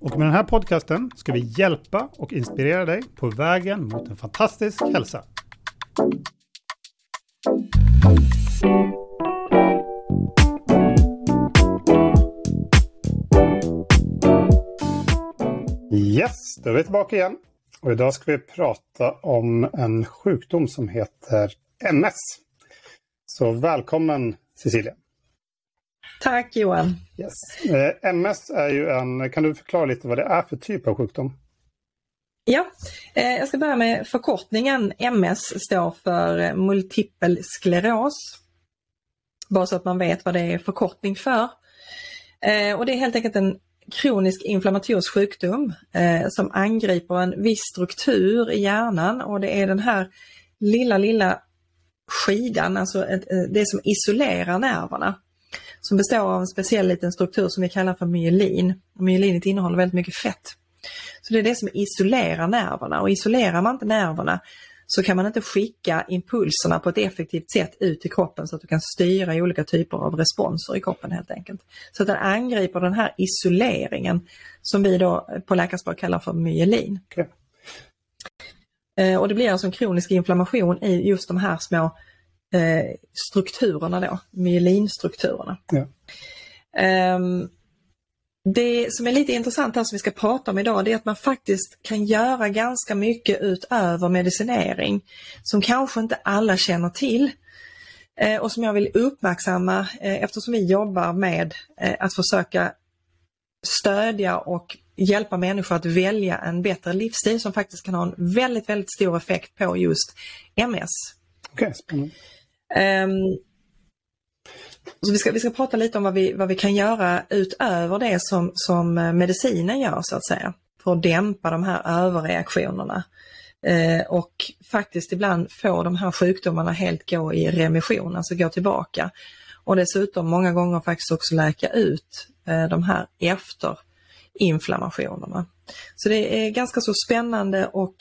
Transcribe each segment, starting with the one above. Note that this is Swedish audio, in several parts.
Och med den här podcasten ska vi hjälpa och inspirera dig på vägen mot en fantastisk hälsa. Yes, då är vi tillbaka igen. Och idag ska vi prata om en sjukdom som heter MS. Så välkommen Cecilia. Tack Johan. Yes. Eh, MS är ju en, kan du förklara lite vad det är för typ av sjukdom? Ja, eh, jag ska börja med förkortningen. MS står för eh, multipel skleros. Bara så att man vet vad det är förkortning för. Och det är helt enkelt en kronisk inflammatorisk sjukdom som angriper en viss struktur i hjärnan och det är den här lilla, lilla skidan, alltså det som isolerar nerverna. Som består av en speciell liten struktur som vi kallar för myelin. Myelinet innehåller väldigt mycket fett. Så det är det som isolerar nerverna och isolerar man inte nerverna så kan man inte skicka impulserna på ett effektivt sätt ut i kroppen så att du kan styra olika typer av responser i kroppen helt enkelt. Så att den angriper den här isoleringen som vi då på läkarspråk kallar för myelin. Okay. Eh, och det blir alltså en kronisk inflammation i just de här små eh, strukturerna då, myelinstrukturerna. Ja. Um, det som är lite intressant här som vi ska prata om idag det är att man faktiskt kan göra ganska mycket utöver medicinering som kanske inte alla känner till. Eh, och som jag vill uppmärksamma eh, eftersom vi jobbar med eh, att försöka stödja och hjälpa människor att välja en bättre livsstil som faktiskt kan ha en väldigt, väldigt stor effekt på just MS. Okay, spännande. Um, så vi, ska, vi ska prata lite om vad vi, vad vi kan göra utöver det som, som eh, medicinen gör så att säga. För att dämpa de här överreaktionerna. Eh, och faktiskt ibland få de här sjukdomarna helt gå i remission, alltså gå tillbaka. Och dessutom många gånger faktiskt också läka ut eh, de här efterinflammationerna. Så det är ganska så spännande och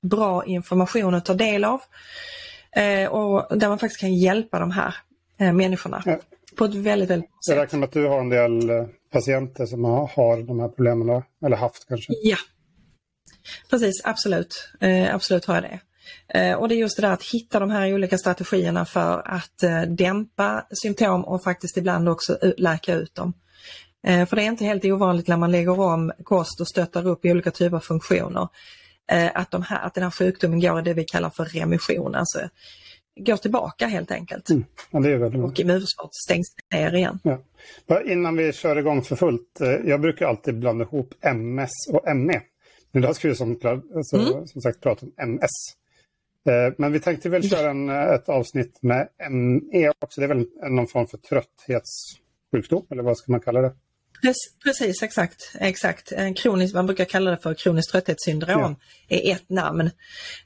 bra information att ta del av. Eh, och där man faktiskt kan hjälpa de här eh, människorna. Ja. På ett väldigt, väldigt sätt. Jag räknar med att du har en del eh, patienter som har de här problemen, eller haft kanske? Ja, precis, absolut. Absolut har jag det. Och det är just det där att hitta de här olika strategierna för att dämpa symptom och faktiskt ibland också läka ut dem. För det är inte helt ovanligt när man lägger om kost och stöttar upp i olika typer av funktioner att, de här, att den här sjukdomen går i det vi kallar för remission, alltså går tillbaka helt enkelt. Mm. Ja, det är väldigt och immunförsvaret stängs ner igen. Ja. Innan vi kör igång för fullt, eh, jag brukar alltid blanda ihop MS och ME. Men idag ska vi som, alltså, mm. som sagt prata om MS. Eh, men vi tänkte väl köra en, eh, ett avsnitt med ME också. Det är väl någon form för trötthetssjukdom, eller vad ska man kalla det? Precis, exakt. exakt. En kronisk, man brukar kalla det för kroniskt trötthetssyndrom, ja. är ett namn.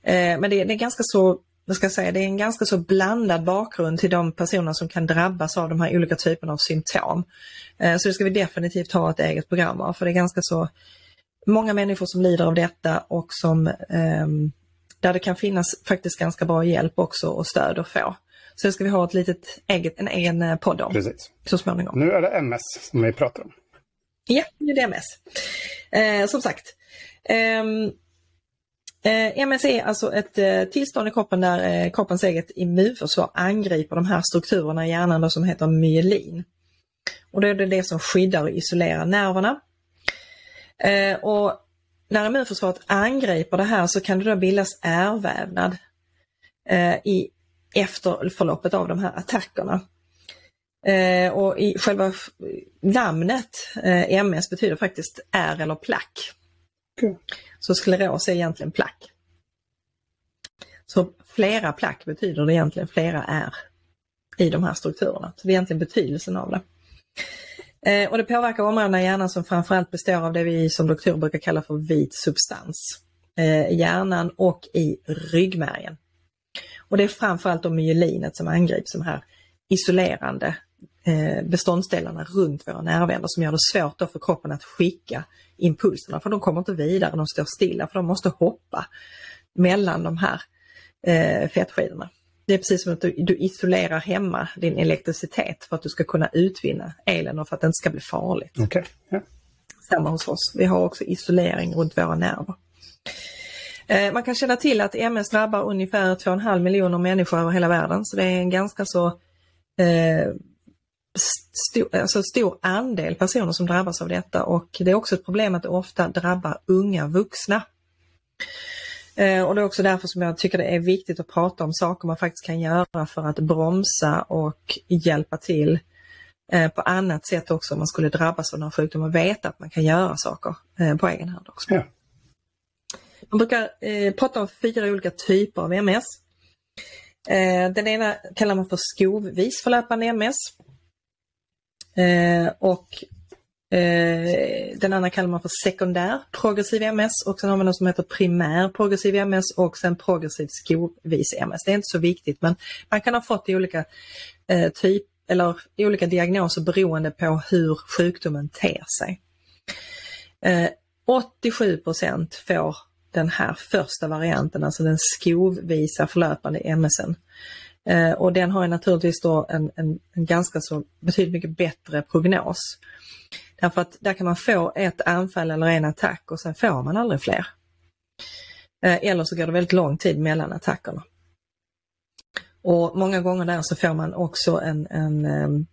Men det är, det är ganska så vad ska jag säga, det är en ganska så blandad bakgrund till de personer som kan drabbas av de här olika typerna av symptom. Eh, så det ska vi definitivt ha ett eget program av, för det är ganska så många människor som lider av detta och som um, där det kan finnas faktiskt ganska bra hjälp också och stöd att få. Så det ska vi ha ett litet eget, en egen eh, podd om Precis. så småningom. Nu är det MS som vi pratar om. Ja, det är DMS. Eh, som sagt, um, Eh, MS är alltså ett eh, tillstånd i kroppen där eh, kroppens eget immunförsvar angriper de här strukturerna i hjärnan då, som heter myelin. Och då är det det som skyddar och isolerar nerverna. Eh, och när immunförsvaret angriper det här så kan det då bildas ärrvävnad eh, i efterförloppet av de här attackerna. Eh, och i själva namnet MS betyder faktiskt ärr eller plack. Okay. Så skleros är egentligen plack. Så flera plack betyder det egentligen flera är i de här strukturerna. Så det är egentligen betydelsen av det. Eh, och det påverkar områdena i hjärnan som framförallt består av det vi som doktorer brukar kalla för vit substans. Eh, hjärnan och i ryggmärgen. Och det är framförallt myelinet som angrips, de här isolerande eh, beståndsdelarna runt våra nervändar som gör det svårt för kroppen att skicka impulserna för de kommer inte vidare, de står stilla för de måste hoppa mellan de här eh, fettskidorna. Det är precis som att du, du, isolerar hemma din elektricitet för att du ska kunna utvinna elen och för att det inte ska bli farligt. Okay. Yeah. Samma hos oss. Vi har också isolering runt våra nerver. Eh, man kan känna till att MS drabbar ungefär 2,5 miljoner människor över hela världen så det är en ganska så eh, stor, alltså stor andel personer som drabbas av detta och det är också ett problem att det ofta drabbar unga vuxna. Eh, och det är också därför som jag tycker det är viktigt att prata om saker man faktiskt kan göra för att bromsa och hjälpa till eh, på annat sätt också om man skulle drabbas av någon sjukdom och veta att man kan göra saker eh, på egen hand också. Ja. Man brukar prata om fyra olika typer av MS. Den ena kallar man för skovvis förlöpande MS. Eh, och eh, den andra kallar man för sekundär progressiv MS och sen har man något som heter primär progressiv MS och sen progressiv skovvis MS. Det är inte så viktigt men man kan ha fått i olika eh, typ eller i olika diagnoser beroende på hur sjukdomen ter sig. Eh, 87% får den här första varianten, alltså den skovvisa förlöpande MSen. Eh, och den har naturligtvis då en, en, en, ganska så betydligt mycket bättre prognos. Därför att där kan man få ett anfall eller en attack och sen får man aldrig fler. Eh, eller så går det väldigt lång tid mellan attackerna. Och många gånger där så får man också en, en um,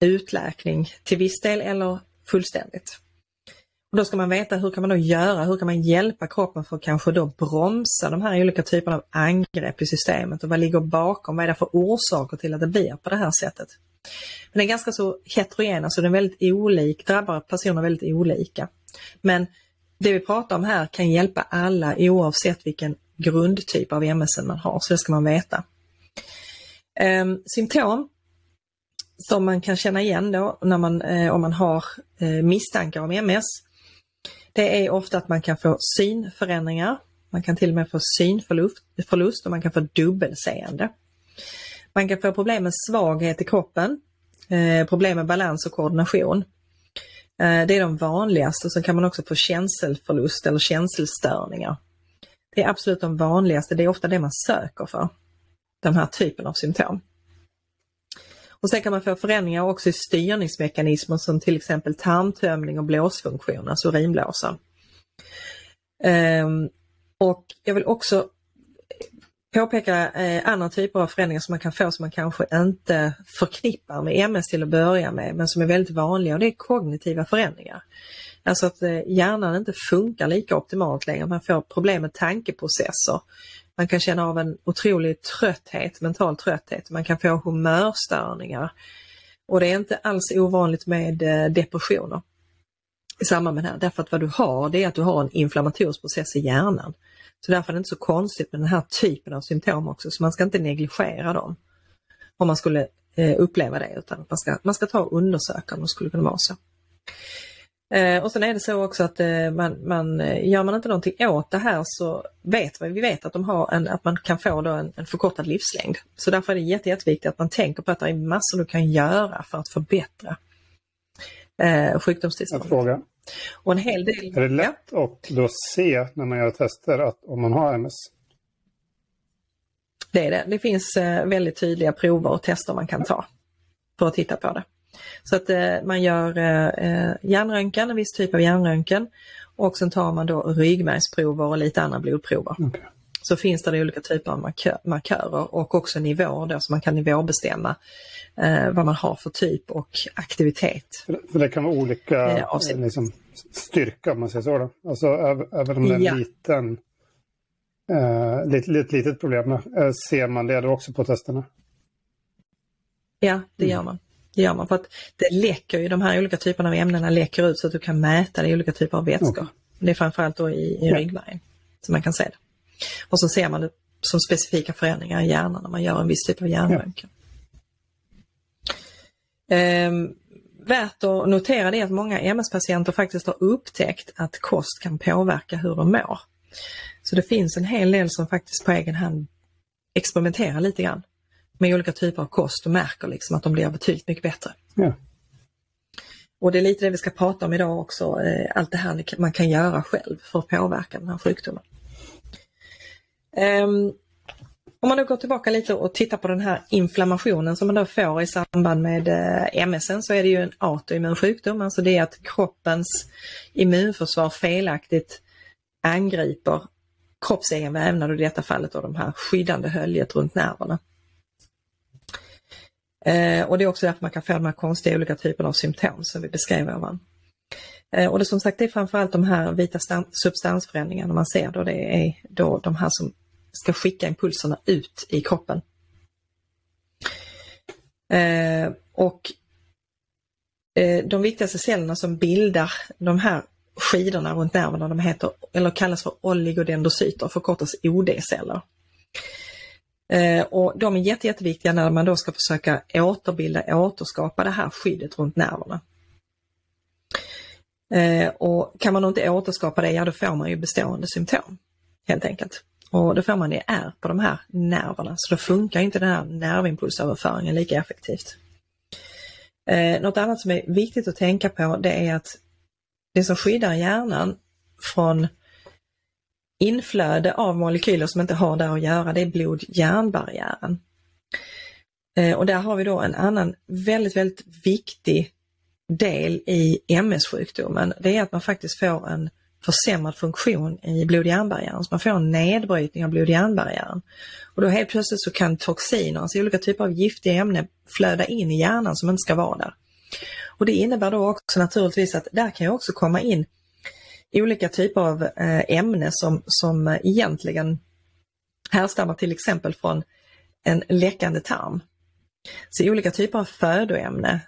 utläkning till viss del eller fullständigt. Och då ska man veta hur kan man då göra, hur kan man hjälpa kroppen för att kanske då bromsa de här olika typerna av angrepp i systemet och vad ligger bakom, vad är det för orsaker till att det blir på det här sättet. Men det är ganska så heterogen, alltså den är väldigt olik, drabbar personer väldigt olika. Men det vi pratar om här kan hjälpa alla oavsett vilken grundtyp av MS man har, så det ska man veta. Ehm, symptom som man kan känna igen då när man, eh, om man har eh, misstankar om MS det är ofta att man kan få synförändringar. Man kan till och med få synförlust och man kan få dubbelseende. Man kan få problem med svaghet i kroppen, eh, problem med balans och koordination. Eh, det är de vanligaste. Så kan man också få känselförlust eller känselstörningar. Det är absolut de vanligaste. Det är ofta det man söker för. Den här typen av symptom. Och sen kan man få förändringar också i styrningsmekanismer som till exempel tarmtömning och blåsfunktion, alltså urinblåsan. Um, ehm, och jag vill också påpeka eh, andra typer av förändringar som man kan få som man kanske inte förknippar med MS till att börja med men som är väldigt vanliga och det är kognitiva förändringar. Alltså att eh, hjärnan inte funkar lika optimalt längre, man får problem med tankeprocesser. Man kan känna av en otrolig trötthet, mental trötthet. Man kan få humörstörningar. Och det är inte alls ovanligt med eh, depressioner i samband med det här. Därför att vad du har det är att du har en inflammatorisk process i hjärnan. Så därför är det inte så konstigt med den här typen av symptom också, så man ska inte negligera dem. Om man skulle eh, uppleva det, utan man ska, man ska ta och undersöka om det skulle kunna vara så. Eh, och sen är det så också att eh, man, man, eh, gör man inte någonting åt det här så vet vi, vi vet att, de har en, att man kan få då en, en förkortad livslängd. Så därför är det jätte, jätteviktigt att man tänker på att det är massor du kan göra för att förbättra eh, sjukdomstillståndet. fråga. Och en hel del, är det lätt ja. att då se när man gör tester att om man har MS? Det är det. Det finns väldigt tydliga prover och tester man kan ta för att titta på det. Så att eh, man gör eh, hjärnröntgen, en viss typ av hjärnröntgen och sen tar man då ryggmärgsprover och lite andra blodprover. Okay. Så finns det olika typer av markör, markörer och också nivåer då så man kan nivåbestämma eh, vad man har för typ och aktivitet. För det kan vara olika eh, liksom, styrka om man säger så då? Alltså även om det är en liten eh, litet, litet problem, eh, ser man det då också på testerna? Ja, det gör man. Det gör man för att det läcker ju, de här olika typerna av ämnena läcker ut så att du kan mäta det i olika typer av vätskor. Okay. Det är framförallt då i, i ja. ryggmärgen som man kan se det. Och så ser man det som specifika förändringar i hjärnan när man gör en viss typ av hjärnröntgen. Ja. Um, värt att notera är att många MS-patienter faktiskt har upptäckt att kost kan påverka hur de mår. Så det finns en hel del som faktiskt på egen hand experimenterar lite grann med olika typer av kost och märker liksom att de blir betydligt mycket bättre. Ja. Och det är lite det vi ska prata om idag också, eh, allt det här man kan göra själv för att påverka den här sjukdomen. Um, om man då går tillbaka lite och tittar på den här inflammationen som man då får i samband med eh, MS så är det ju en autoimmun sjukdom, alltså det är att kroppens immunförsvar felaktigt angriper kroppsegen vävnad och i detta fallet då de här skyddande höljet runt nerverna. Eh, och det är också därför man kan få de här konstiga olika typerna av symptom som vi beskrev ovan. Eh, och det som sagt det är framförallt de här vita substansförändringarna man ser då det är då de här som ska skicka impulserna ut i kroppen. Eh, och eh, de viktigaste cellerna som bildar de här skidorna runt nerverna, de heter, eller kallas för oligodendrocyter, förkortas OD-celler. Eh, och de är jätte, jätteviktiga när man då ska försöka återbilda, återskapa det här skyddet runt nerverna. Eh, och kan man inte återskapa det, ja då får man ju bestående symptom helt enkelt. Och då får man det är på de här nerverna, så då funkar inte den här nervimpulsöverföringen lika effektivt. Eh, något annat som är viktigt att tänka på det är att det som skyddar hjärnan från inflöde av molekyler som inte har där att göra, det är blod-hjärnbarriären. Eh, och där har vi då en annan väldigt, väldigt viktig del i MS-sjukdomen. Det är att man faktiskt får en försämrad funktion i blod-hjärnbarriären. Så man får en nedbrytning av blod-hjärnbarriären. Och då helt plötsligt så kan toxiner, alltså olika typer av giftiga ämnen flöda in i hjärnan som inte ska vara där. Och det innebär då också naturligtvis att där kan ju också komma in olika typer av eh, ämne ämnen som, som egentligen härstammar till exempel från en läckande tarm. Så olika typer av födoämne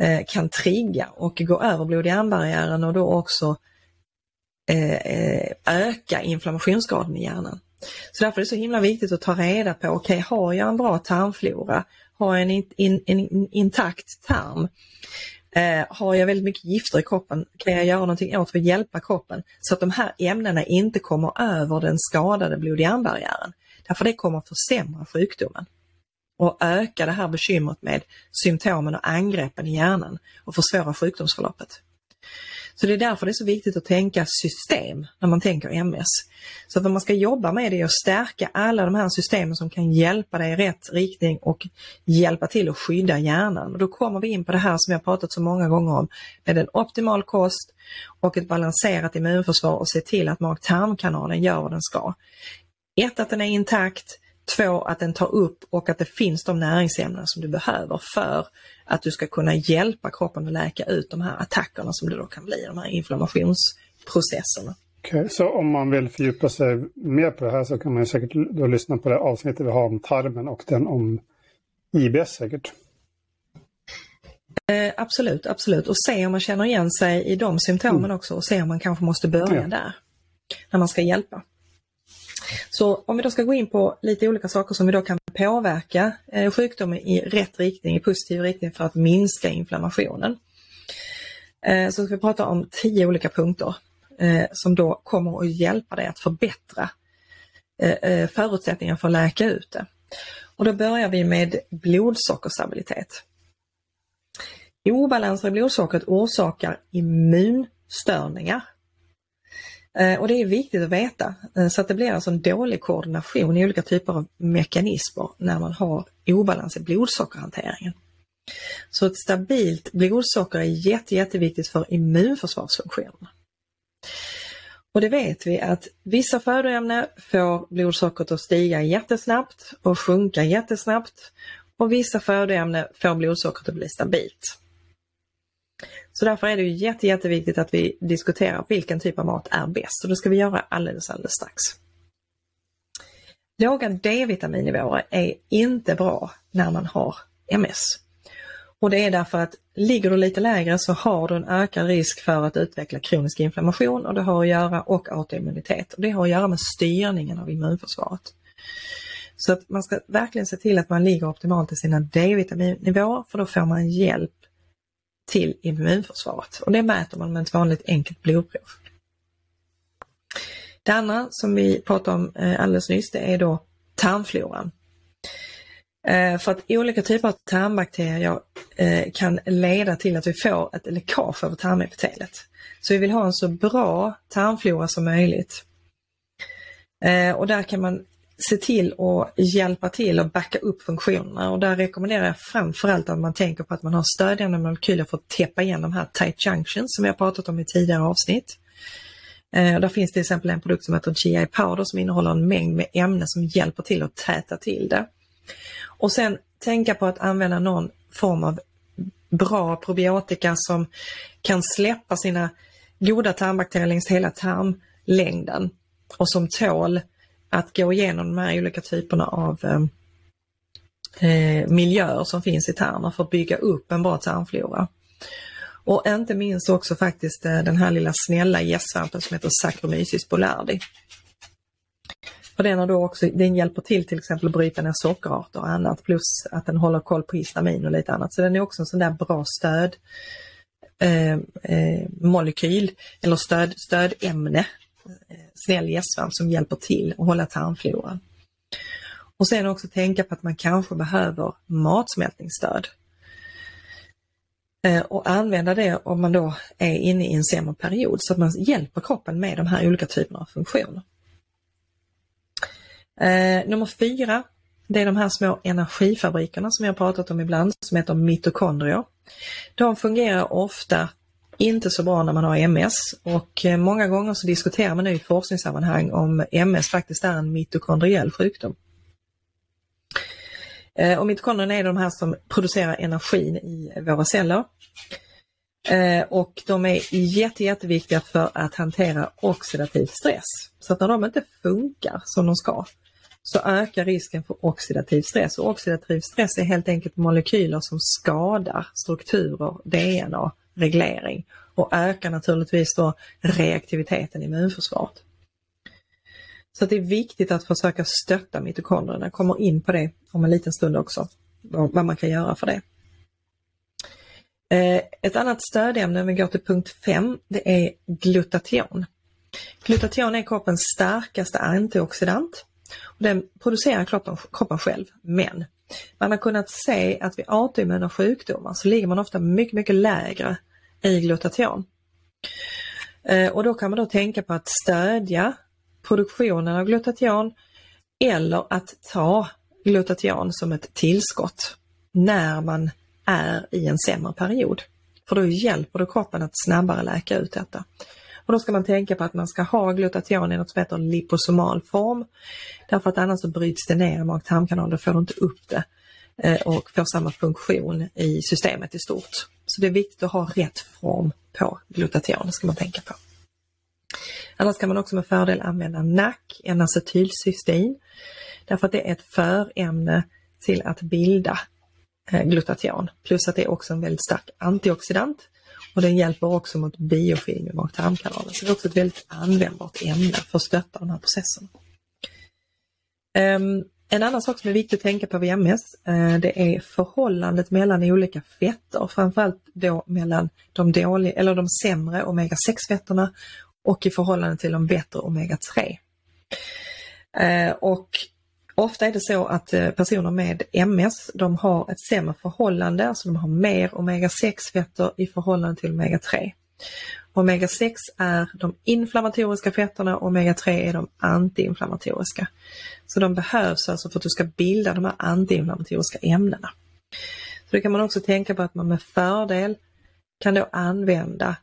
eh, kan trigga och gå över blod-hjärnbarriären och då också eh, öka inflammationsgraden i hjärnan. Så därför är det så himla viktigt att ta reda på, okej okay, har jag en bra tarmflora? Har jag en, in, en intakt tarm? Eh, har jag väldigt mycket gifter i kroppen kan jag göra någonting åt för att hjälpa kroppen så att de här ämnena inte kommer över den skadade blod-hjärnbarriären. Därför det kommer att försämra sjukdomen och öka det här bekymret med symptomen och angreppen i hjärnan och försvåra sjukdomsförloppet. Så det är därför det är så viktigt att tänka system när man tänker MS. Så att vad man ska jobba med det är att stärka alla de här systemen som kan hjälpa dig i rätt riktning och hjälpa till att skydda hjärnan. Och då kommer vi in på det här som jag pratat så många gånger om med en optimal kost och ett balanserat immunförsvar och se till att mag-tarmkanalen gör vad den ska. Ett, att den är intakt. Två, att den tar upp och att det finns de näringsämnen som du behöver för att du ska kunna hjälpa kroppen att läka ut de här attackerna som det då kan bli, de här inflammationsprocesserna. Okay, så om man vill fördjupa sig mer på det här så kan man säkert då lyssna på det avsnittet vi har om tarmen och den om IBS säkert. Eh, absolut, absolut. Och se om man känner igen sig i de symptomen mm. också och se om man kanske måste börja ja. där. När man ska hjälpa. Så om vi då ska gå in på lite olika saker som vi då kan påverka eh, sjukdomen i rätt riktning, i positiv riktning för att minska inflammationen. Eh, så ska vi prata om tio olika punkter eh, som då kommer att hjälpa dig att förbättra eh, eh, förutsättningarna för att läka ut det. Och då börjar vi med blodsockerstabilitet. Obalanser i blodsockret orsakar immunstörningar Eh, och det är viktigt att veta eh, så att det blir alltså en dålig koordination i olika typer av mekanismer när man har obalans i blodsockerhanteringen. Så ett stabilt blodsocker är jätte, jätteviktigt för immunförsvarsfunktionen. Och det vet vi att vissa födoämnen får blodsockret att stiga jättesnabbt och sjunka jättesnabbt och vissa födoämnen får blodsockret att bli stabilt. Så därför är det ju jätte, jätteviktigt att vi diskuterar vilken typ av mat är bäst och det ska vi göra alldeles, alldeles strax. Låga D-vitaminnivåer är inte bra när man har MS. Och det är därför att ligger du lite lägre så har du en ökad risk för att utveckla kronisk inflammation och det har att göra och autoimmunitet. Och det har att göra med styrningen av immunförsvaret. Så att man ska verkligen se till att man ligger optimalt i sina D-vitaminnivåer för då får man hjälp till immunförsvaret. Och det mäter man med ett vanligt enkelt blodprov. Det andra som vi pratade om eh, alldeles nyss det är då tarmfloran. Eh, för att olika typer av tarmbakterier eh, kan leda till att vi får ett läckage över tarmepitelet. Så vi vill ha en så bra tarmflora som möjligt. Och där kan man se till att hjälpa till och backa upp funktionerna och där rekommenderar jag framförallt att man tänker på att man har stödjande molekyler för att täppa igen de här tight junctions som vi har pratat om i tidigare avsnitt. Eh, där finns till exempel en produkt som heter GI Powder som innehåller en mängd med ämnen som hjälper till att täta till det. Och sen tänka på att använda någon form av bra probiotika som kan släppa sina goda tarmbakterier längs hela tarmlängden och som tål att gå igenom de här olika typerna av eh, eh miljöer som finns i tarmen för att bygga upp en bra tarmflora. Och inte minst också faktiskt eh, den här lilla snälla gästsvampen som heter Saccharomyces boulardii. För den, har då också, den hjälper till till exempel att bryta ner sockerarter och annat plus att den håller koll på histamin och lite annat. Så den är också en sån där bra stöd eh, eh, molekyl eller stöd, stödämne Eh, snäll gästsvamp som hjälper till att hålla tarmfloran. Och sen också tänka på att man kanske behöver matsmältningsstöd. Eh, och använda det om man då är inne i en sämre period så att man hjälper kroppen med de här olika typerna av funktioner. Eh, nummer fyra, det är de här små energifabrikerna som jag pratat om ibland som heter mitokondrier. De fungerar ofta inte så bra när man har MS och eh, många gånger så diskuterar man nu i forskningssammanhang om MS faktiskt är en mitokondriell sjukdom. Eh, och mitokondrierna är de här som producerar energin i våra celler. Eh, och de är jätte, jätteviktiga för att hantera oxidativ stress. Så att när de inte funkar som de ska så ökar risken för oxidativ stress. Och oxidativ stress är helt enkelt molekyler som skadar strukturer, DNA, reglering och ökar naturligtvis då reaktiviteten i immunförsvaret. Så det är viktigt att försöka stötta mitokondrierna. Jag kommer in på det om en liten stund också, vad man kan göra för det. Eh, ett annat stödämne, om vi går till punkt 5, det är glutation. Glutation är kroppens starkaste antioxidant. Och den producerar kroppen, kroppen själv, men man har kunnat se att vid autoimmuna sjukdomar så ligger man ofta mycket, mycket lägre i glutation. Eh, och då kan man då tänka på att stödja produktionen av glutation eller att ta glutation som ett tillskott när man är i en sämre period. För då hjälper du kroppen att snabbare läka ut detta. Och då ska man tänka på att man ska ha glutation i något som heter liposomal form. Därför att annars så bryts det ner i mag-tarmkanalen, då får du inte upp det eh, och får samma funktion i systemet i stort. Så det är viktigt att ha rätt form på glutation, ska man tänka på. Annars kan man också med fördel använda NAC, N-acetylcystein, därför att det är ett förämne till att bilda eh, glutation. Plus att det är också en väldigt stark antioxidant och den hjälper också mot biofilm i mag-tarmkanalen. Så det är också ett väldigt användbart ämne för att stötta de här processerna. Um, en annan sak som är viktigt att tänka på vid MS, uh, eh, det är förhållandet mellan olika fetter, framförallt då mellan de, dåliga, eller de sämre omega-6 fetterna och i förhållande till de bättre omega-3. Uh, eh, och Ofta är det så att eh, personer med MS de har ett sämre förhållande, alltså de har mer omega-6 fetter i förhållande till omega-3. Omega-6 är de inflammatoriska fetterna och omega-3 är de antiinflammatoriska. Så de behövs alltså för att du ska bilda de här antiinflammatoriska ämnena. Så då kan man också tänka på att man med fördel kan då använda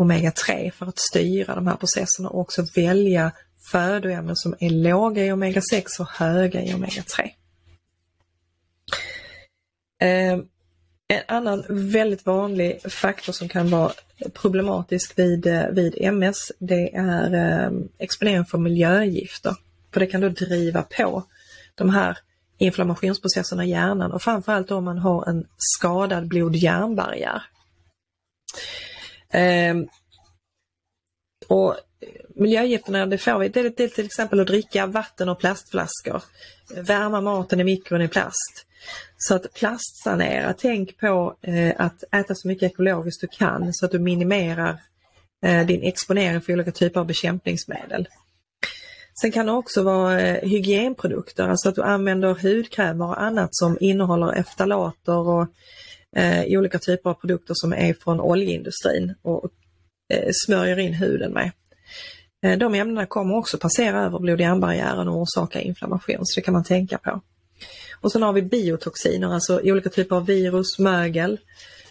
omega-3 för att styra de här processerna och också välja födoämnen som är låga i omega-6 och höga i omega-3. Ehm, en annan väldigt vanlig faktor som kan vara problematisk vid, eh, vid MS det är ehm, exponering för miljögifter. För det kan då driva på de här inflammationsprocesserna i hjärnan och framförallt om man har en skadad blod-hjärnbarriär. Ehm, och miljögifterna det får vi det till, till exempel att dricka vatten och plastflaskor, värma maten i mikron i plast, Så att plastsanera, tänk på eh, att äta så mycket ekologiskt du kan så att du minimerar eh, din exponering för olika typer av bekämpningsmedel. Sen kan det också vara eh, hygienprodukter, alltså att du använder hudkrämer och annat som innehåller eftalater och eh, olika typer av produkter som är från oljeindustrin och eh, smörjer in huden med. Eh, de ämnena kommer också passera över blod-hjärnbarriären och orsaka inflammation, så det kan man tänka på. Och sen har vi biotoxiner, alltså olika typer av virus, mögel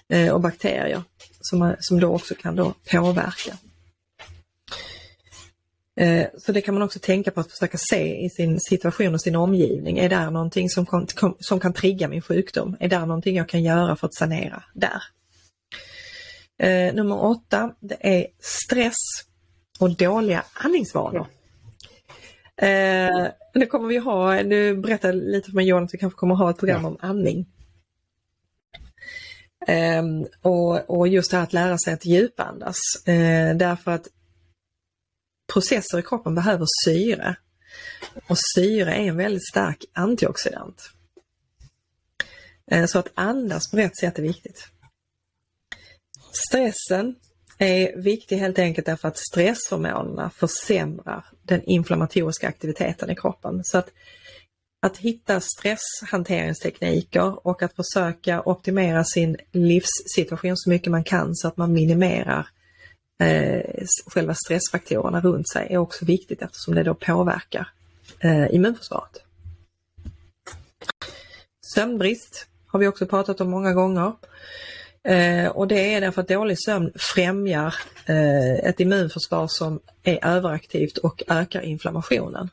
eh, och bakterier som, eh, som då också kan då påverka. Så det kan man också tänka på att försöka se i sin situation och sin omgivning. Är det någonting som kan, som kan trigga min sjukdom? Är det någonting jag kan göra för att sanera där? Nummer åtta, det är stress och dåliga andningsvanor. Eh, nu kommer vi ha, nu berättade lite för mig Johan att vi kanske kommer ha ett program ja. om andning. Eh, och, och just det här att lära sig att djupandas. Eh, därför att processer i kroppen behöver syre. Och syre är en väldigt stark antioxidant. Eh, så att andas på rätt sätt är viktigt. Stressen är viktig helt enkelt därför att stresshormonerna försämrar den inflammatoriska aktiviteten i kroppen. Så att, att hitta stresshanteringstekniker och att försöka optimera sin livssituation så mycket man kan så att man minimerar eh, själva stressfaktorerna runt sig är också viktigt eftersom det då påverkar eh, immunförsvaret. Sömnbrist har vi också pratat om många gånger. Eh, och det är därför att dålig sömn främjar eh, ett immunförsvar som är överaktivt och ökar inflammationen.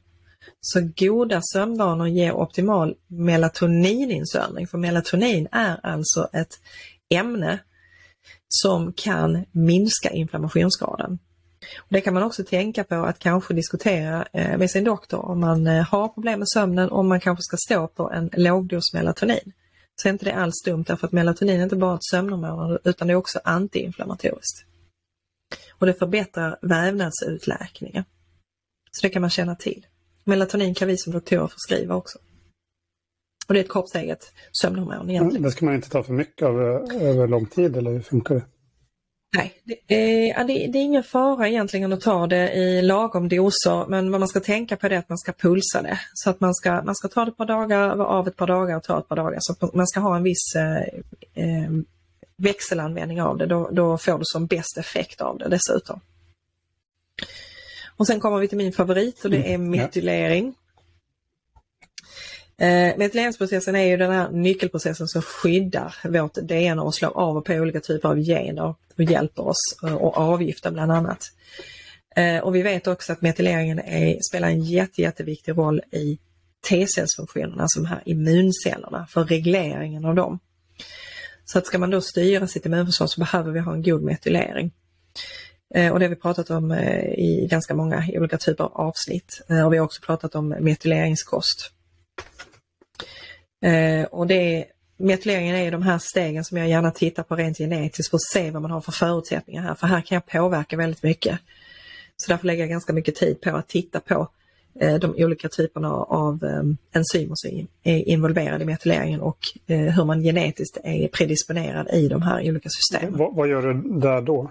Så goda sömnvanor ger optimal melatonininnsöndring, för melatonin är alltså ett ämne som kan minska inflammationsgraden. Och det kan man också tänka på att kanske diskutera eh, med sin doktor om man eh, har problem med sömnen, om man kanske ska stå på en lågdos melatonin. Så är inte det alls dumt därför att melatonin är inte bara ett sömnhormon utan det är också antiinflammatoriskt. Och det förbättrar vävnadsutläkningen. Så det kan man känna till. Melatonin kan vi som doktorer förskriva också. Och det är ett kroppseget sömnhormon egentligen. Mm, det ska man inte ta för mycket av eh, över lång tid eller hur funkar det? Nej, det är, det, är ingen fara egentligen att ta det i lagom doser men vad man ska tänka på är att man ska pulsa det. Så att man ska, man ska ta det ett par dagar, vara av ett par dagar och ta ett par dagar. Så man ska ha en viss eh, eh, växelanvändning av det. Då, då får du som bäst effekt av det dessutom. Och sen kommer vi till min favorit och det är mm, metylering. Eh, metyleringsprocessen är ju den här nyckelprocessen som skyddar vårt DNA och slår av och på olika typer av gener och hjälper oss eh, att avgifta bland annat. Eh, och vi vet också att metyleringen är, spelar en jätte, jätteviktig roll i T-cellsfunktionerna, alltså de här immuncellerna, för regleringen av dem. Så att ska man då styra sitt immunförsvar så behöver vi ha en god metylering. Eh, och det har vi pratat om i ganska många olika typer av avsnitt. Och vi har också pratat om metyleringskost. Eh, och det metyleringen är de här stegen som jag gärna tittar på rent genetiskt för att se vad man har för förutsättningar här, för här kan jag påverka väldigt mycket. Så därför lägger jag ganska mycket tid på att titta på eh, de olika typerna av eh, enzymer som är involverade i metyleringen och eh, hur man genetiskt är predisponerad i de här olika systemen. Vad, vad gör du där då?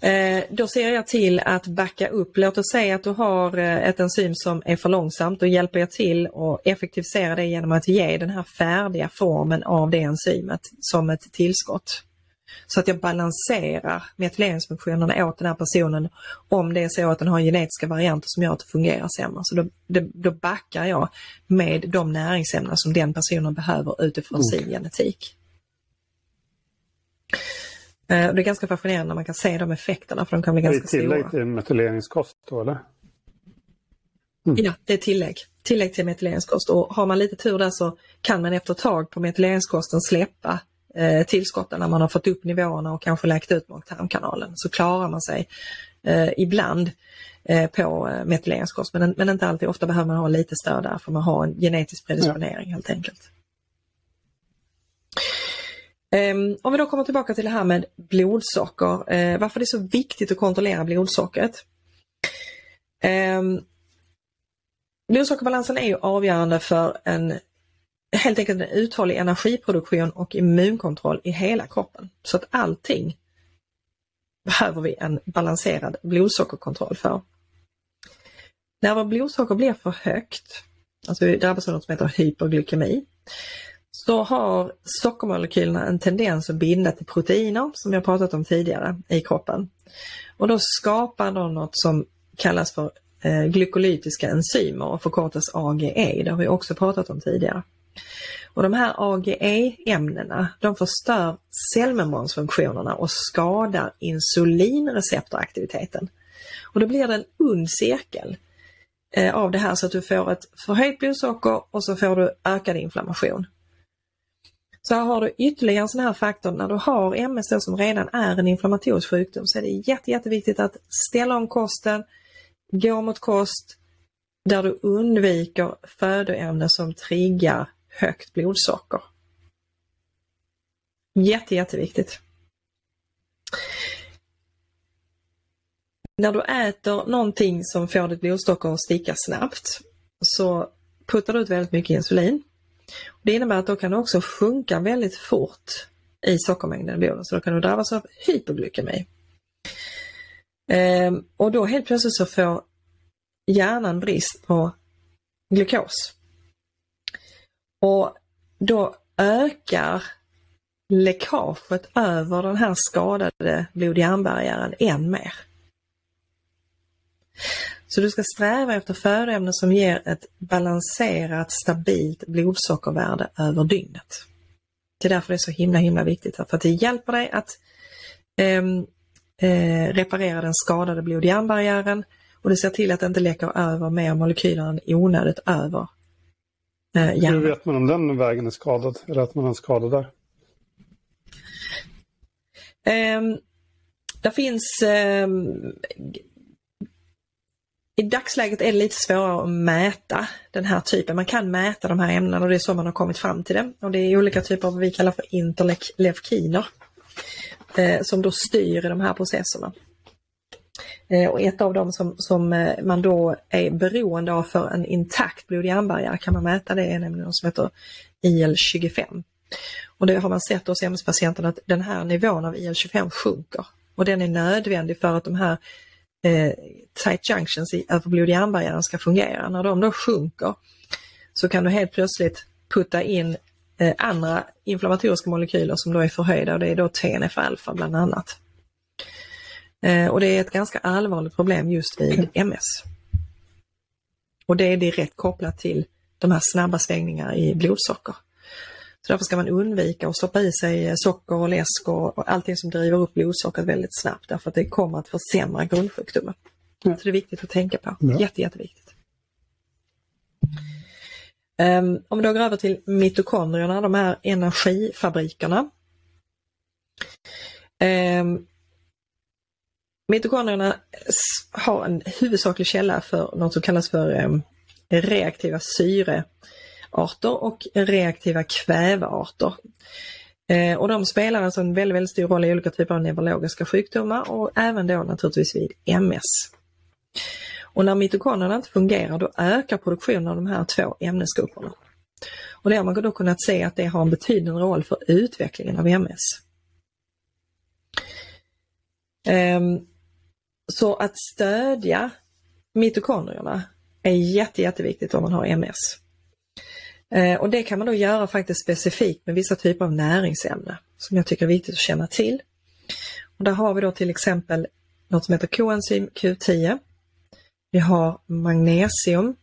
Eh, då ser jag till att backa upp. Låt oss säga att du har eh, ett enzym som är för långsamt. Då hjälper jag till att effektivisera det genom att ge den här färdiga formen av det enzymet som ett tillskott. Så att jag balanserar metyleringsfunktionerna åt den här personen om det är så att den har genetiska varianter som gör att det fungerar sämre. Så då, då backar jag med de näringsämnen som den personen behöver utifrån okay. sin genetik. Eh, det är ganska fascinerande när man kan se de effekterna för de kan bli ganska stora. Det är tillägg till metyleringskost då eller? Mm. Ja, det är tillägg. Tillägg till metyleringskost och har man lite tur där så kan man efter ett tag på metyleringskosten släppa eh, tillskotten när man har fått upp nivåerna och kanske läkt ut mag-tarmkanalen. Så klarar man sig eh, ibland eh, på eh, metyleringskost men, men inte alltid. Ofta behöver man ha lite stöd där för man har en genetisk predisponering ja. helt enkelt. Um, om vi då kommer tillbaka till det här med blodsocker, uh, varför det är så viktigt att kontrollera blodsockret. Um, Blodsockerbalansen är ju avgörande för en helt enkelt en uthållig energiproduktion och immunkontroll i hela kroppen. Så att allting behöver vi en balanserad blodsockerkontroll för. När vårt blodsocker blir för högt, alltså vi drabbas av något som heter hyperglykemi, så har sockermolekylerna en tendens att binda till proteiner som vi har pratat om tidigare i kroppen. Och då skapar de något som kallas för eh, glykolytiska enzymer och förkortas AGE, det har vi också pratat om tidigare. Och de här AGE-ämnena de förstör cellmembransfunktionerna och skadar insulinreceptoraktiviteten. Och då blir det en ond cirkel eh, av det här så att du får ett förhöjt blodsocker och så får du ökad inflammation. Så här har du ytterligare en sån här faktor, när du har MS då, som redan är en inflammatorisk sjukdom så är det jätte, jätteviktigt att ställa om kosten, gå mot kost där du undviker födoämnen som triggar högt blodsocker. Jätte, jätteviktigt. När du äter någonting som får ditt blodsocker att sticka snabbt så puttar du ut väldigt mycket insulin. Det innebär att då kan du också sjunka väldigt fort i sockermängden i blodet så då kan du drabbas av hypoglykemi. Ehm, och då helt plötsligt så får hjärnan brist på glukos. Och då ökar läckaget över den här skadade blod-hjärnbarriären än mer. Så du ska sträva efter födoämnen som ger ett balanserat, stabilt blodsockervärde över dygnet. Det är därför det är så himla himla viktigt, för att det hjälper dig att eh, eh, reparera den skadade blod-hjärnbarriären och det ser till att det inte läcker över mer molekyler än onödigt över eh, hjärnan. Hur vet man om den vägen är skadad, eller att man har en skada där? Eh, det finns eh, i dagsläget är det lite svårare att mäta den här typen. Man kan mäta de här ämnena och det är så man har kommit fram till det. Och det är olika typer av vad vi kallar för interleukiner eh, som då styr de här processerna. Eh, och ett av dem som, som eh, man då är beroende av för en intakt blod-hjärnbarriär kan man mäta det är nämligen något som heter IL-25. Och det har man sett hos MS-patienterna att den här nivån av IL-25 sjunker. Och den är nödvändig för att de här eh, tight junctions i över blod-hjärnbarriären ska fungera. När de då sjunker så kan du helt plötsligt putta in eh, andra inflammatoriska molekyler som då är förhöjda och det är då TNF-alfa bland annat. Eh, och det är ett ganska allvarligt problem just vid MS. Och det är direkt kopplat till de här snabba svängningarna i blodsocker. Så därför ska man undvika att stoppa i sig socker och läsk och, allting som driver upp blodsockret väldigt snabbt därför att det kommer att försämra grundsjukdomen. Ja. Så det är viktigt att tänka på. Ja. Jätte, jätteviktigt. Um, om vi då går över till mitokondrierna, de här energifabrikerna. Um, mitokondrierna har en huvudsaklig källa för något som kallas för um, reaktiva syre arter och reaktiva kvävearter. Eh, och de spelar alltså en väldigt, väldigt stor roll i olika typer av neurologiska sjukdomar och även då naturligtvis vid MS. Och när mitokondrierna inte fungerar då ökar produktionen av de här två ämnesgrupperna. Och det har man då kunnat se att det har en betydande roll för utvecklingen av MS. Ehm, så att stödja mitokondrierna är jätte, jätteviktigt om man har MS. Eh, och det kan man då göra faktiskt specifikt med vissa typer av näringsämnen som jag tycker är viktigt att känna till. Och där har vi då till exempel något som heter koenzym Q10. Vi har magnesium,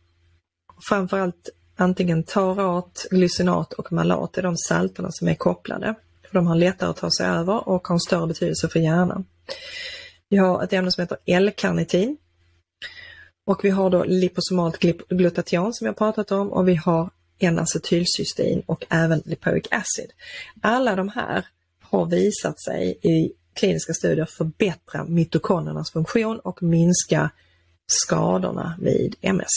framförallt antingen tarat, glycinat och malat, det är de salterna som är kopplade. För de har lättare att ta sig över och har en större betydelse för hjärnan. Vi har ett ämne som heter L-karnitin. Och vi har då liposomalt glutation som jag pratat om och vi har N-acetylcystein och även lipoic acid. Alla de här har visat sig i kliniska studier förbättra mitokondriernas funktion och minska skadorna vid MS.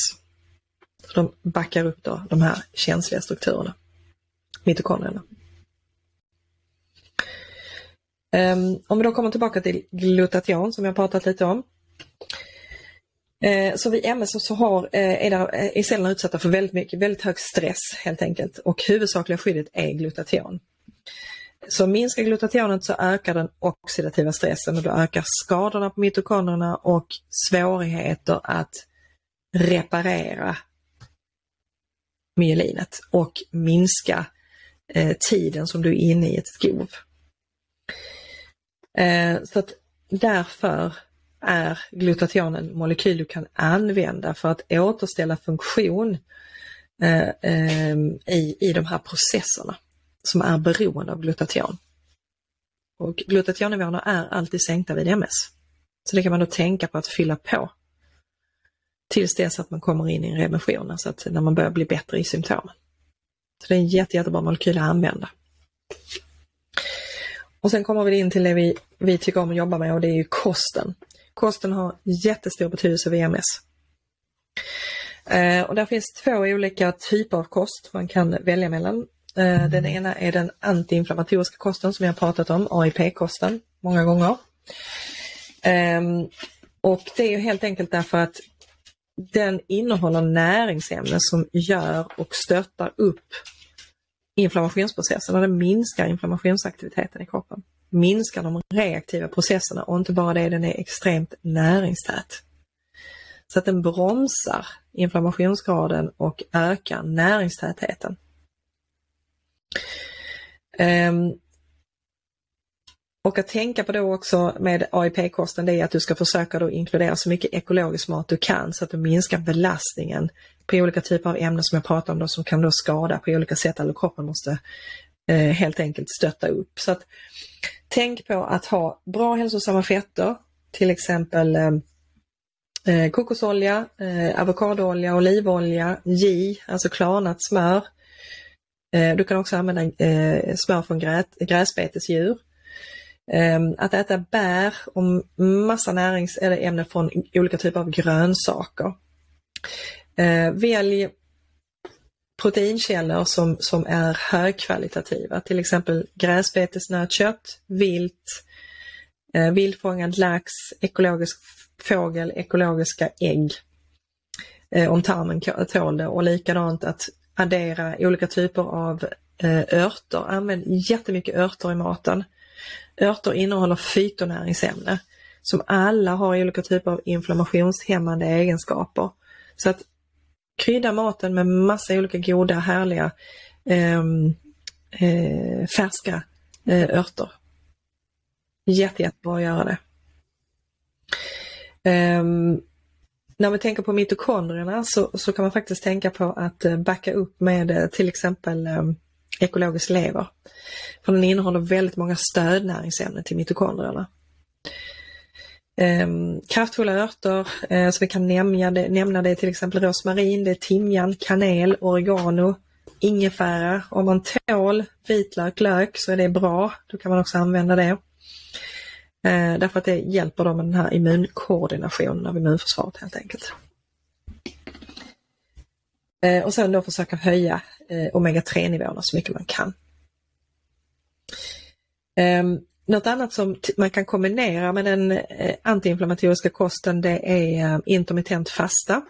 Så de backar upp då de här känsliga strukturerna, mitokondrierna. Ehm, om vi då kommer tillbaka till glutation som jag pratat lite om. Eh, så vid MS så har, eh, är, där, eh, är cellerna utsatta för väldigt mycket, väldigt hög stress helt enkelt och huvudsakliga skyddet är glutation. Så minskar glutationet så ökar den oxidativa stressen och då ökar skadorna på mitokondrierna och svårigheter att reparera myelinet och minska eh, tiden som du är inne i ett skov. Eh, så att därför är glutation en molekyl du kan använda för att återställa funktion eh, eh, i, i de här processerna som är beroende av glutation. Och glutationnivåerna är alltid sänkta vid MS. Så det kan man då tänka på att fylla på tills dess att man kommer in i en remission, alltså att när man börjar bli bättre i symptomen. Så det är en jätte, jättebra molekyl att använda. Och sen kommer vi in till det vi, vi tycker om att jobba med och det är ju kosten. Kosten har jättestor betydelse vid MS. Eh, och där finns två olika typer av kost man kan välja mellan. Eh, den ena är den antiinflammatoriska kosten som vi har pratat om, AIP-kosten, många gånger. Eh, och det är ju helt enkelt därför att den innehåller näringsämnen som gör och stöttar upp inflammationsprocessen och den minskar inflammationsaktiviteten i kroppen. Minskar de reaktiva processerna och inte bara det, den är extremt näringstät. Så att den bromsar inflammationsgraden och ökar näringstätheten. Um, och att tänka på då också med AIP-kosten det är att du ska försöka då inkludera så mycket ekologisk mat du kan så att du minskar belastningen på olika typer av ämnen som jag pratar om då, som kan då skada på olika sätt eller kroppen måste eh, helt enkelt stötta upp. Så att Tänk på att ha bra hälsosamma fetter, till exempel eh, eh kokosolja, eh, avokadoolja, olivolja, ghee, alltså klarnat smör. Eh, du kan också använda eh, smör från grä, gräsbetesdjur. Ehm, att äta bär och massa näringsämnen från olika typer av grönsaker. Eh, välj proteinkällor som, som är högkvalitativa, till exempel gräsbetesnötkött, vilt, eh, vildfångad lax, ekologisk fågel, ekologiska ägg. Eh, om tarmen tål det och likadant att addera olika typer av eh, örter. Använd jättemycket örter i maten. Örter innehåller fytonäringsämne som alla har olika typer av inflammationshämmande egenskaper. Så att krydda maten med massa olika goda, härliga eh, eh, färska eh, örter. Jätte, jättebra att göra det. Ehm, när vi tänker på mitokondrierna så, så kan man faktiskt tänka på att eh, backa upp med eh, till exempel ehm, ekologisk lever. För den innehåller väldigt många stödnäringsämnen till mitokondrierna eh, kraftfulla örter, eh, så vi kan nämna det, nämna det till exempel rosmarin, det är timjan, kanel, oregano, ingefära. Om man tål vitlök, lök så är det bra. Då kan man också använda det. Eh, därför att det hjälper dem med den här immunkoordinationen av immunförsvaret helt enkelt. Eh, och sen då försöka höja eh, omega-3 nivåerna så mycket man kan. Ehm, något annat som man kan kombinera med den eh, antiinflammatoriska kosten det är eh, intermittent fasta.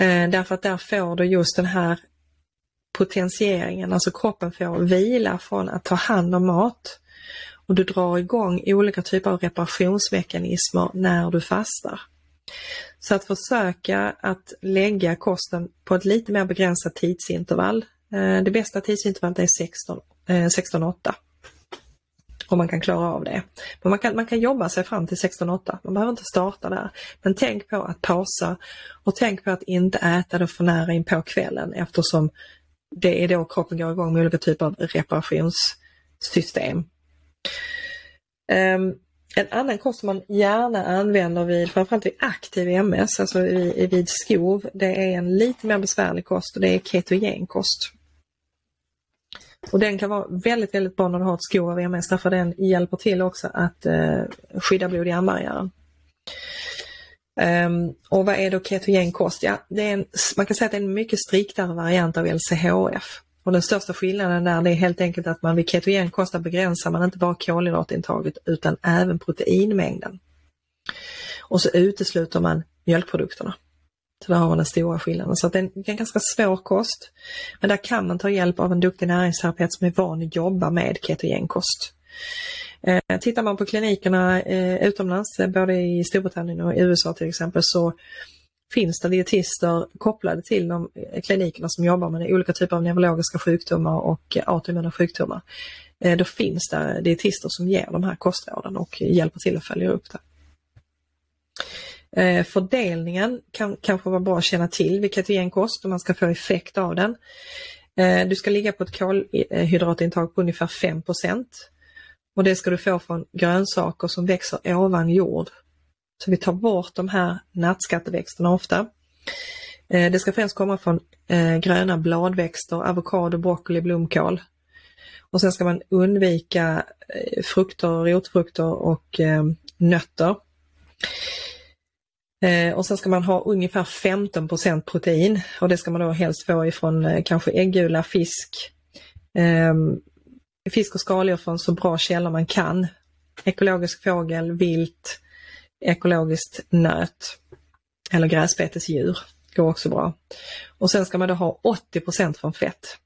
Eh, därför att där får du just den här potentieringen, alltså kroppen får vila från att ta hand om mat och du drar igång olika typer av reparationsmekanismer när du fastar. Så att försöka att lägga kosten på ett lite mer begränsat tidsintervall. Det bästa tidsintervallet är 16, 16-8 om man kan klara av det. Men man kan, man kan jobba sig fram till 16-8, man behöver inte starta där. Men tänk på att pausa och tänk på att inte äta det för nära in på kvällen eftersom det är då kroppen går igång med olika typer av reparationssystem. Um, en annan kost som man gärna använder vid, framförallt vid aktiv MS, alltså vid, vid skov, det är en lite mer besvärlig kost och det är ketogenkost. Och den kan vara väldigt, väldigt bra när du har ett skov av MS därför den hjälper till också att eh, skydda blod i armbarriären. Um, ehm, och vad är då ketogen kost? Ja, det är en, man kan säga att det är en mycket striktare variant av LCHF. Och den största skillnaden där det är helt enkelt att man vid ketogen kost begränsar man inte bara kolhydratintaget utan även proteinmängden. och så utesluter man mjölkprodukterna. Så där har man den stora skillnaden. Så det är en ganska svår kost. Men där kan man ta hjälp av en duktig näringsterapeut som är van att jobba med ketogenkost. Eh, tittar man på klinikerna eh, utomlands, eh, både i Storbritannien och i USA till exempel, så finns det dietister kopplade till de eh, klinikerna som jobbar med olika typer av neurologiska sjukdomar och autoimmuna sjukdomar. Eh, då finns det dietister som ger de här kostråden och hjälper till att följa upp det. Eh, fördelningen kan kanske vara bra att känna till vilka kost om man ska få effekt av den. Eh, du ska ligga på ett kolhydratintag på ungefär 5% och det ska du få från grönsaker som växer ovan jord. Så vi tar bort de här nattskatteväxterna ofta. Eh, det ska främst komma från eh, gröna bladväxter, avokado, broccoli, blomkål. Och sen ska man undvika eh, frukter, rotfrukter och eh, nötter. Eh, och sen ska man ha ungefär 15% protein och det ska man då helst få ifrån eh, kanske äggula, fisk, ehm, fisk och skaldjur från så bra källor man kan. Ekologisk fågel, vilt, ekologiskt nöt eller gräsbetesdjur går också bra. Och sen ska man då ha 80 från fett.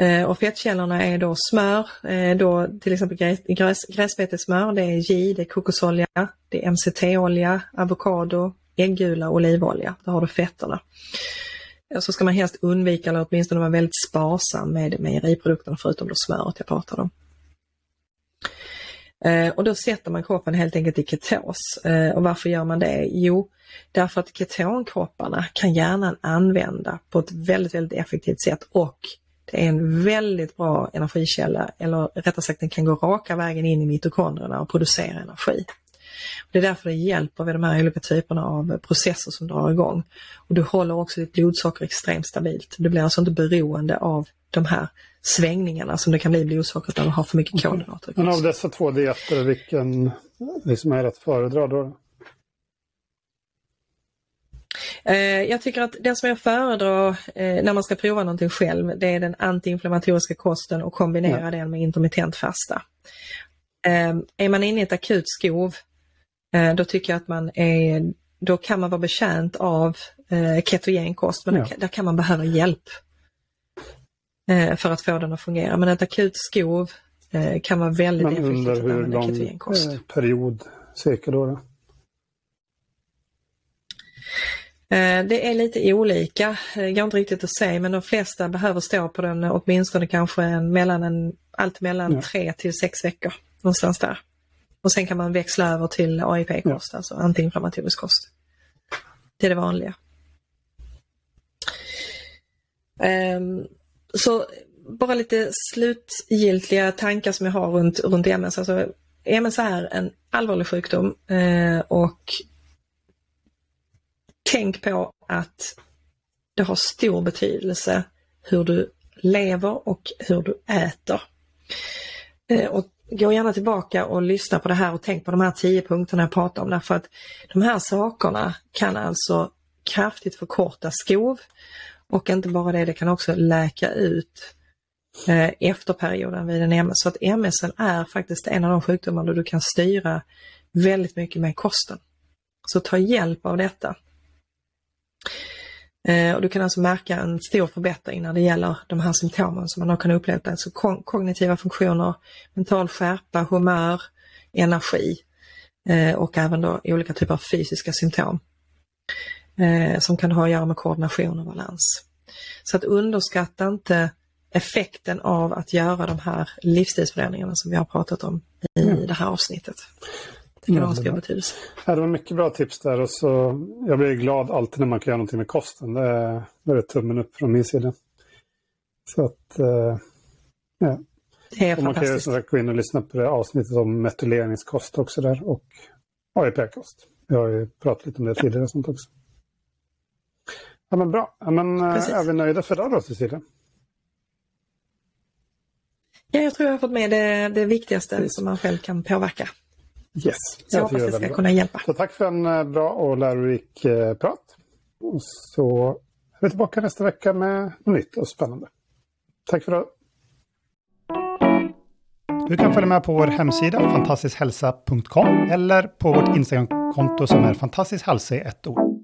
Eh, och fettkällorna är då smör, eh, då till exempel gräs, gräsbetesmör, det är J, det är kokosolja, det är MCT-olja, avokado, äggula, och olivolja. Där har du fetterna så ska man helst undvika eller åtminstone vara väldigt sparsam med mejeriprodukterna förutom då smöret jag pratade om. Eh, och då sätter man kroppen helt enkelt i ketos. Och varför gör man det? Jo, därför att ketonkropparna kan hjärnan använda på ett väldigt, väldigt effektivt sätt och det är en väldigt bra energikälla, eller rättare sagt den kan gå raka vägen in i mitokondrierna och producera energi. Det är därför det hjälper vid de här olika typerna av processer som drar igång. Och du håller också ditt blodsocker extremt stabilt. Du blir alltså inte beroende av de här svängningarna som det kan bli i blodsockret när du har för mycket kolhydrater. Men av dessa två dieter, vilken liksom är att föredra då? Eh, jag tycker att den som jag föredrar eh, när man ska prova någonting själv, det är den antiinflammatoriska kosten och kombinera ja. den med intermittent fasta. Eh, är man inne i ett akut skov Eh, då tycker jag att man är, då kan man vara bekänt av ketogenkost men ja. där, kan man behöva hjälp för att få den att fungera. Men ett akut skov kan vara väldigt effektivt att använda ketogenkost. Under hur lång period cirka då? då? Det är lite olika, det går inte riktigt att säga men de flesta behöver stå på den åtminstone kanske en, mellan en, allt mellan ja. tre till sex veckor. Någonstans där. Och sen kan man växla över till AIP-kost, ja. alltså antiinflammatorisk kost. Det är det vanliga. Um, så bara lite slutgiltiga tankar som jag har runt, runt MS. Alltså, MS är en allvarlig sjukdom eh, och tänk på att det har stor betydelse hur du lever och hur du äter. Eh, och gå gärna tillbaka och lyssna på det här och tänk på de här tio punkterna jag pratar om därför att de här sakerna kan alltså kraftigt förkorta skov och inte bara det, det kan också läka ut eh, efter perioden vid en MS. Så att MS är faktiskt en av de sjukdomar där du kan styra väldigt mycket med kosten. Så ta hjälp av detta. Eh, och du kan alltså märka en stor förbättring när det gäller de här symptomen som man har kunnat uppleva. Alltså kognitiva funktioner, mental skärpa, humör, energi eh, och även då olika typer av fysiska symptom eh, som kan ha att göra med koordination och balans. Så att underskatta inte effekten av att göra de här livsstilsförändringarna som vi har pratat om i mm. det här avsnittet. Det kan ha stor betydelse. Ja, det var mycket bra tips där och så jag blir glad alltid när man kan göra någonting med kosten. Det är, det är tummen upp från min sida. Så att, eh, ja. Det är och man kan ju som sagt gå in och lyssna på det avsnittet om metyleringskost också där och AIP-kost. Vi har ju pratat lite om det tidigare sånt också. Ja men bra. Ja, men, eh, är vi nöjda för idag då Cecilia? Ja, jag tror jag har fått med det, det viktigaste Precis. som man själv kan påverka. Yes. Så jag hoppas det ska kunna hjälpa. Så tack för en eh, bra och lärorik eh, prat. Och så är vi tillbaka nästa vecka med något nytt och spännande. Tack för idag. Du kan följa med på vår hemsida fantastiskhälsa.com eller på vårt Instagramkonto som är fantastiskhälsa i ett ord.